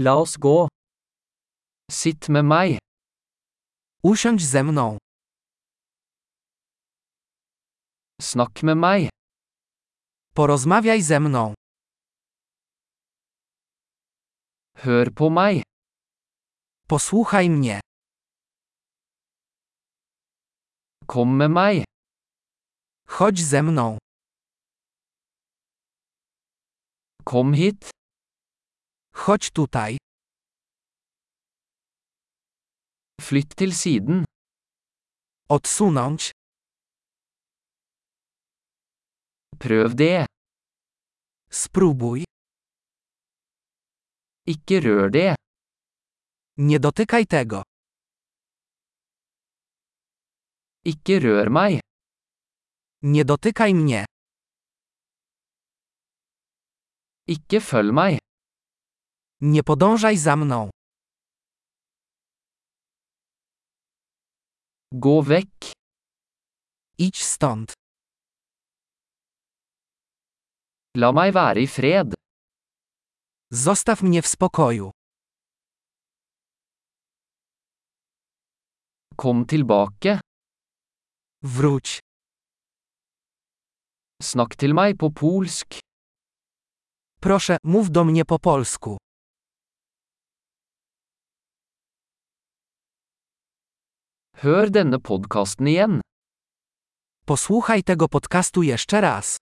La oss gå. Sitt med meg. Usiądź ze mną. Snakk med meg. Porozmawiaj ze mną. Hør på meg. Posłuchaj mnie. Kom med meg. Chodź ze mną. Kom hit. Chodź tutaj. Flytt til siden. Odsunąć. Prøv det. Spróbuj. Ikke rør det. Nie dotykaj tego. Ikke rør meg. Nie dotykaj mnie. Ikke følg meg. Nie podążaj za mną. Gå. Idź stąd. La meg være i fred. Zostaw mnie w spokoju. Kom tilbake. Wróć. Snakk til meg på polsk. Proszę, mów do mnie po polsku. Hør denne podkasten igjen. Posłuchaj tego podcastu jeszcze raz.